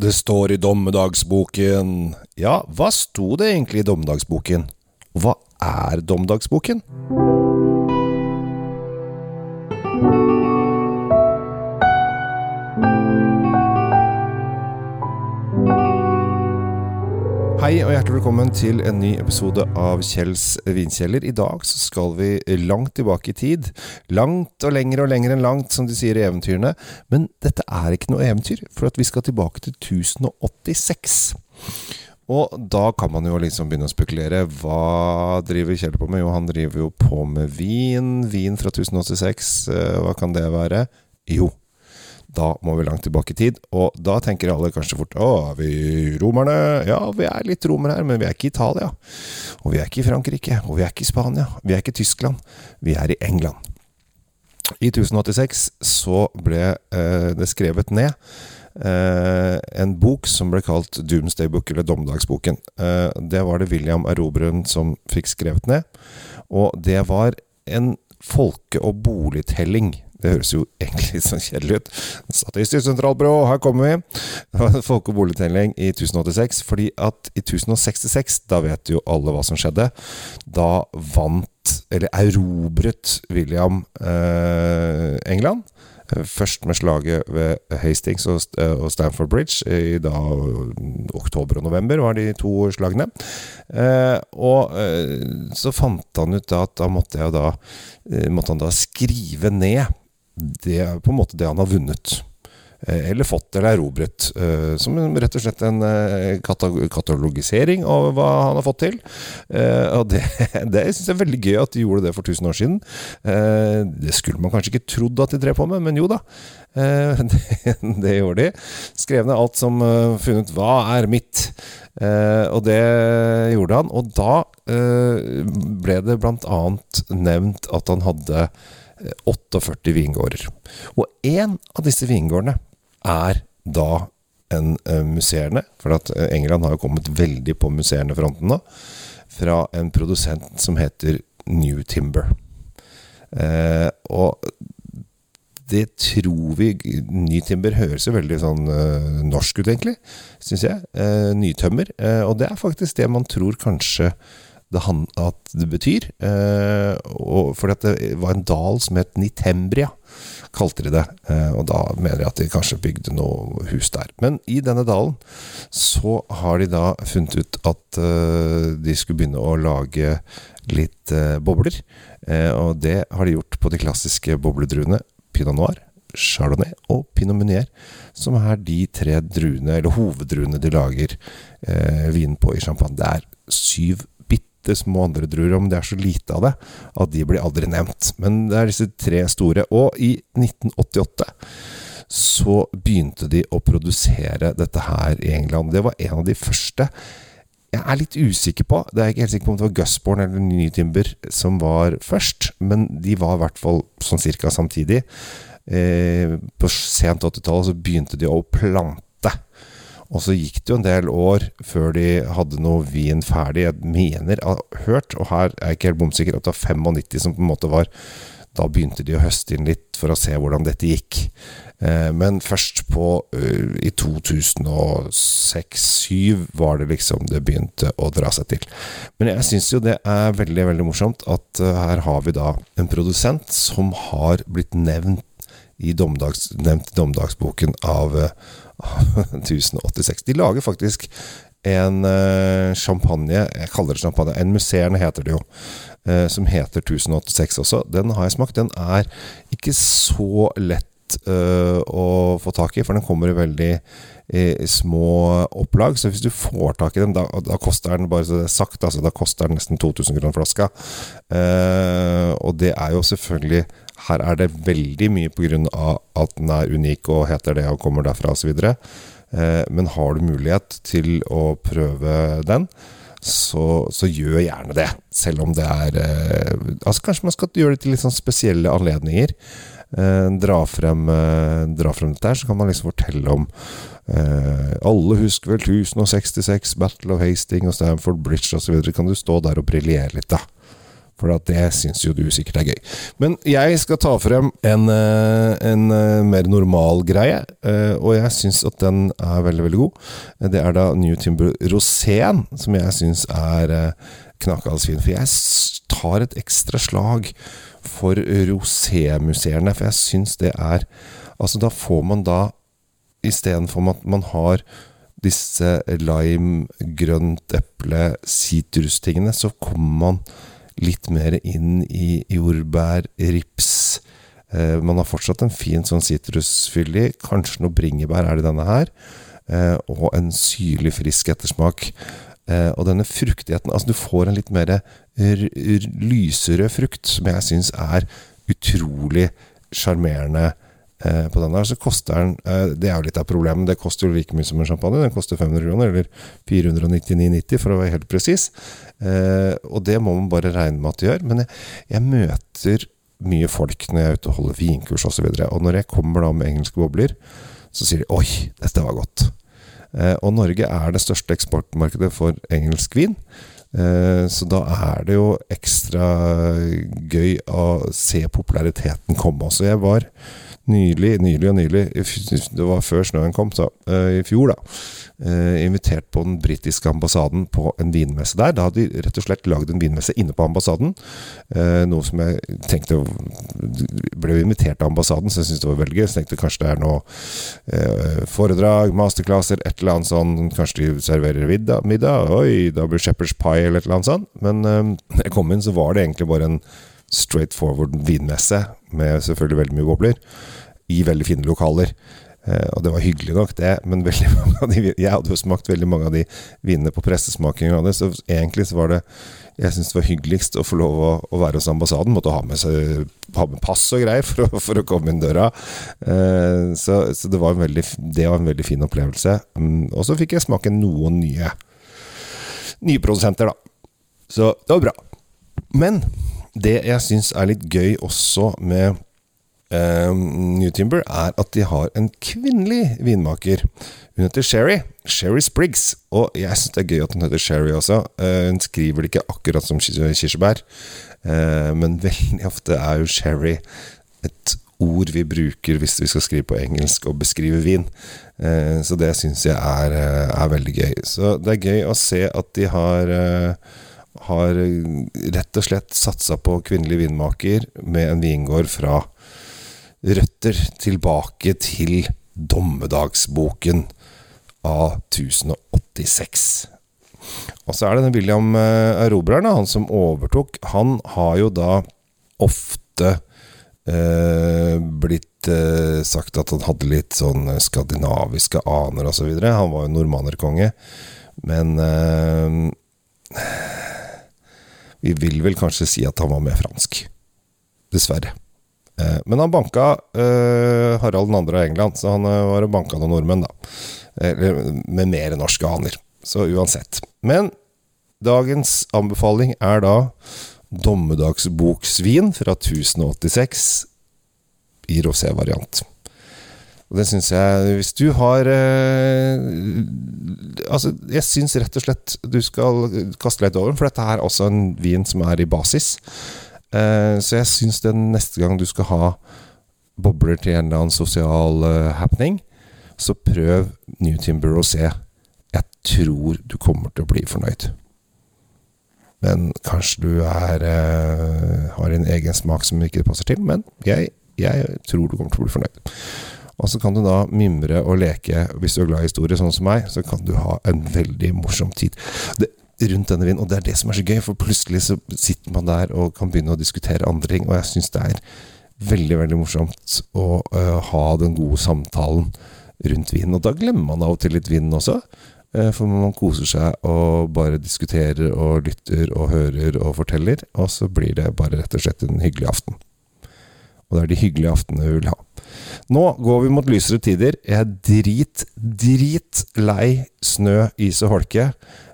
Det står i dommedagsboken. Ja, hva sto det egentlig i dommedagsboken? Og hva er dommedagsboken? Hjertelig velkommen til en ny episode av Kjells vinkjeller. I dag så skal vi langt tilbake i tid. Langt og lenger og lenger enn langt, som de sier i eventyrene. Men dette er ikke noe eventyr, for vi skal tilbake til 1086. Og da kan man jo liksom begynne å spekulere. Hva driver Kjell på med? Jo, han driver jo på med vin. Vin fra 1086. Eh, hva kan det være? Jo, da må vi langt tilbake i tid, og da tenker alle kanskje fort Å, er vi romerne? Ja, vi er litt romere her, men vi er ikke i Italia. Og vi er ikke i Frankrike, og vi er ikke i Spania, vi er ikke i Tyskland. Vi er i England. I 1086 så ble eh, det skrevet ned eh, en bok som ble kalt Doomsday Book, eller Dommedagsboken. Eh, det var det William Erobreren som fikk skrevet ned, og det var en folke- og boligtelling det høres jo egentlig litt sånn kjedelig ut. Statistisk sentralbyrå, her kommer vi! Folke- og boligtelling i 1086. Fordi at i 1066, da vet jo alle hva som skjedde. Da vant, eller erobret, William eh, England. Først med slaget ved Hastings og Stamford Bridge i da oktober og november var de to slagene. Eh, og eh, så fant han ut da at da måtte, da, eh, måtte han da skrive ned det er på en måte det han har vunnet. Eh, eller fått eller erobret. Eh, som rett og slett en eh, katalogisering av hva han har fått til. Og det, det syns jeg er veldig gøy at de gjorde det for 1000 år siden. Det skulle man kanskje ikke trodd at de drev på med, men jo da. Det, det gjorde de. Skrev ned alt som funnet 'hva er mitt'? Og det gjorde han. Og da ble det bl.a. nevnt at han hadde 48 vingårder. Og én av disse vingårdene er da en uh, museerne, for at uh, England har jo kommet veldig på museerne fronten nå, fra en produsent som heter New Timber. Eh, og det tror vi Ny Timber høres jo veldig sånn norsk ut, egentlig, syns jeg. nytømmer. og det er faktisk det man tror kanskje det, han, at det betyr. Eh, og fordi at det var en dal som het Nitembria, kalte de det. Eh, og da mener jeg at de kanskje bygde noe hus der. Men i denne dalen så har de da funnet ut at eh, de skulle begynne å lage litt eh, bobler. Eh, og det har de gjort på de klassiske bobledruene Pinot Noir. Chardonnay og Pinot Meunier, som er de tre druene, eller hoveddruene de lager eh, vin på i champagne. Det er syv bitte små andre druer, men det er så lite av det at de blir aldri nevnt. Men det er disse tre store. Og i 1988 så begynte de å produsere dette her i England. Det var en av de første. Jeg er litt usikker på Det er ikke helt sikker på om det var Gusborn eller Ny Timber som var først, men de var i hvert fall sånn cirka samtidig. Eh, på sent 80-tallet så begynte de å plante og så gikk det jo en del år før de hadde noe vin ferdig. Jeg mener, jeg har hørt, og her er jeg ikke helt bomsikker, at det var 95 som på en måte var Da begynte de å høste inn litt for å se hvordan dette gikk. Eh, men først på uh, i 2006-2007 var det liksom det begynte å dra seg til. Men jeg syns jo det er veldig, veldig morsomt at uh, her har vi da en produsent som har blitt nevnt i domdags, nevnt domdagsboken av av 1086. De lager faktisk en uh, champagne Jeg kaller det champagne. En musserende heter det jo. Uh, som heter 1086 også. Den har jeg smakt. Den er ikke så lett å få tak i, for den kommer i veldig små opplag. Så hvis du får tak i den, da, da koster den bare så det er sagt, altså, da koster den nesten 2000 kroner flaska. og det er jo selvfølgelig her er det veldig mye pga. at den er unik og heter det og kommer derfra osv. Eh, men har du mulighet til å prøve den, så, så, gjør gjerne det. Selv om det er eh, Altså Kanskje man skal gjøre det til litt sånn spesielle anledninger. Eh, dra, frem, eh, dra frem dette her, så kan man liksom fortelle om eh, Alle husker vel 1066, Battle of Hastings og Stamford Bridge osv. Kan du stå der og briljere litt, da? For det syns jo du sikkert er gøy. Men jeg skal ta frem en, eh, en eh, mer normal greie, eh, og jeg syns at den er veldig, veldig god. Det er da New Timber Rosén, som jeg syns er knakende fin. For jeg tar et ekstra slag for rosémuseene, for jeg syns det er Altså, da får man da Istedenfor at man har disse lime, grønt eple, sitrustingene, så kommer man litt mer inn i jordbær, rips. Eh, man har fortsatt en fin sånn sitrusfyldig. Kanskje noe bringebær er det denne her. Eh, og en syrlig, frisk ettersmak. Eh, og denne fruktigheten Altså, du får en litt mer lyserød frukt, som jeg syns er utrolig sjarmerende på den der, så koster den eh, Det er jo litt av problemet. Det koster jo like mye som en champagne. Den koster 500 kroner, eller 499,90 for å være helt presis. Eh, og det må man bare regne med at det gjør. Men jeg, jeg møter mye folk når jeg er ute og holder vinkurs osv. Og, så og når jeg kommer da med engelske bobler, så sier de 'oi, dette var godt'. og Norge er det største eksportmarkedet for engelsk vin. Så da er det jo ekstra gøy å se populariteten komme Så Jeg var nylig, nylig og nylig, det var før snøen kom, så uh, i fjor, da, uh, invitert på den britiske ambassaden på en vinmesse der. Da hadde de rett og slett lagd en vinmesse inne på ambassaden. Uh, noe som jeg tenkte Ble invitert av ambassaden, så jeg syntes det var veldig gøy. Så tenkte kanskje det er noe foredrag, masterclasser, et eller annet sånn. Kanskje de serverer middag? Oi, da blir Shepherd's Pie eller et eller annet sånt. Men jeg kom inn, så var det egentlig bare en straight forward vinmesse med selvfølgelig veldig mye bobler, i veldig fine lokaler. Eh, og det var hyggelig nok, det, men de, jeg hadde jo smakt veldig mange av de vinene på pressesmaking av så egentlig så var det Jeg syns det var hyggeligst å få lov å, å, være hos ambassaden. Måtte ha med, seg, ha med pass og greier for å, for å komme inn døra. Eh, så, så det, var veldig, det, var en veldig fin opplevelse. Mm, og så fikk jeg smake noen nye, nye produsenter, da. Så det var bra. Men det jeg syns er litt gøy også med eh, New Timber, er at de har en kvinnelig vinmaker. Hun heter Sherry. Sherry Spriggs. Og jeg syns det er gøy at hun heter Sherry også. Eh, hun skriver det ikke akkurat som kirsebær, eh, men veldig ofte er jo sherry et ord vi bruker hvis vi skal skrive på engelsk og beskrive vin. Eh, så det syns jeg er, eh, er, veldig gøy. Så det er gøy å se at de har eh, har rett og slett satsa på kvinnelig vinmaker med en vingård fra røtter tilbake til dommedagsboken av 1086. Og så er det den William eh, Erobreren, han som overtok. Han har jo da ofte eh, blitt eh, sagt at han hadde litt sånn skandinaviske aner osv. Han var jo nordmannerkonge. Men eh, vi vil vel kanskje si at han var mer fransk. Dessverre. Eh, men han banka eh, Harald 2. av England, så han eh, var og banka noen nordmenn, da. Med mer norske aner. Så uansett. Men dagens anbefaling er da dommedagsboksvin fra 1086 i rosé-variant. Og det syns jeg Hvis du har eh, Altså, jeg syns rett og slett du skal kaste litt over for dette er også en vin som er i basis. Eh, så jeg syns det neste gang du skal ha bobler til en eller annen sosial eh, happening, så prøv New Timber og se. Jeg tror du kommer til å bli fornøyd. Men kanskje du er, uh, har en egen smak som ikke passer til. Men jeg, jeg tror du kommer til å bli fornøyd. Og så kan du da mimre og leke. Hvis du er glad i historie, sånn som meg, så kan du ha en veldig morsom tid. Det, rundt denne vinen, og det er det som er så gøy, for plutselig så sitter man der og kan begynne å diskutere andre ting, og jeg syns det er veldig, veldig morsomt å uh, ha den gode samtalen rundt vinen. Og da glemmer man av og til litt vinen også. Uh, for man koser seg og bare diskuterer og lytter og hører og forteller. Og så blir det bare rett og slett en hyggelig aften. Og det er de hyggelige aftenene vi vil ha. Nå går vi mot lysere tider. Jeg er drit, drit lei snø, is og holke.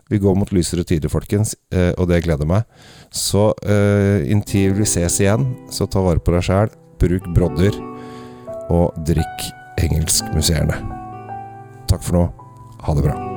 Vi går mot lysere tider, folkens, eh, og det gleder meg. Så uh, inntil vi ses igjen, så ta vare på deg sjæl, bruk brodder, og drikk engelskmuseerne. Takk for nå. Ha det bra.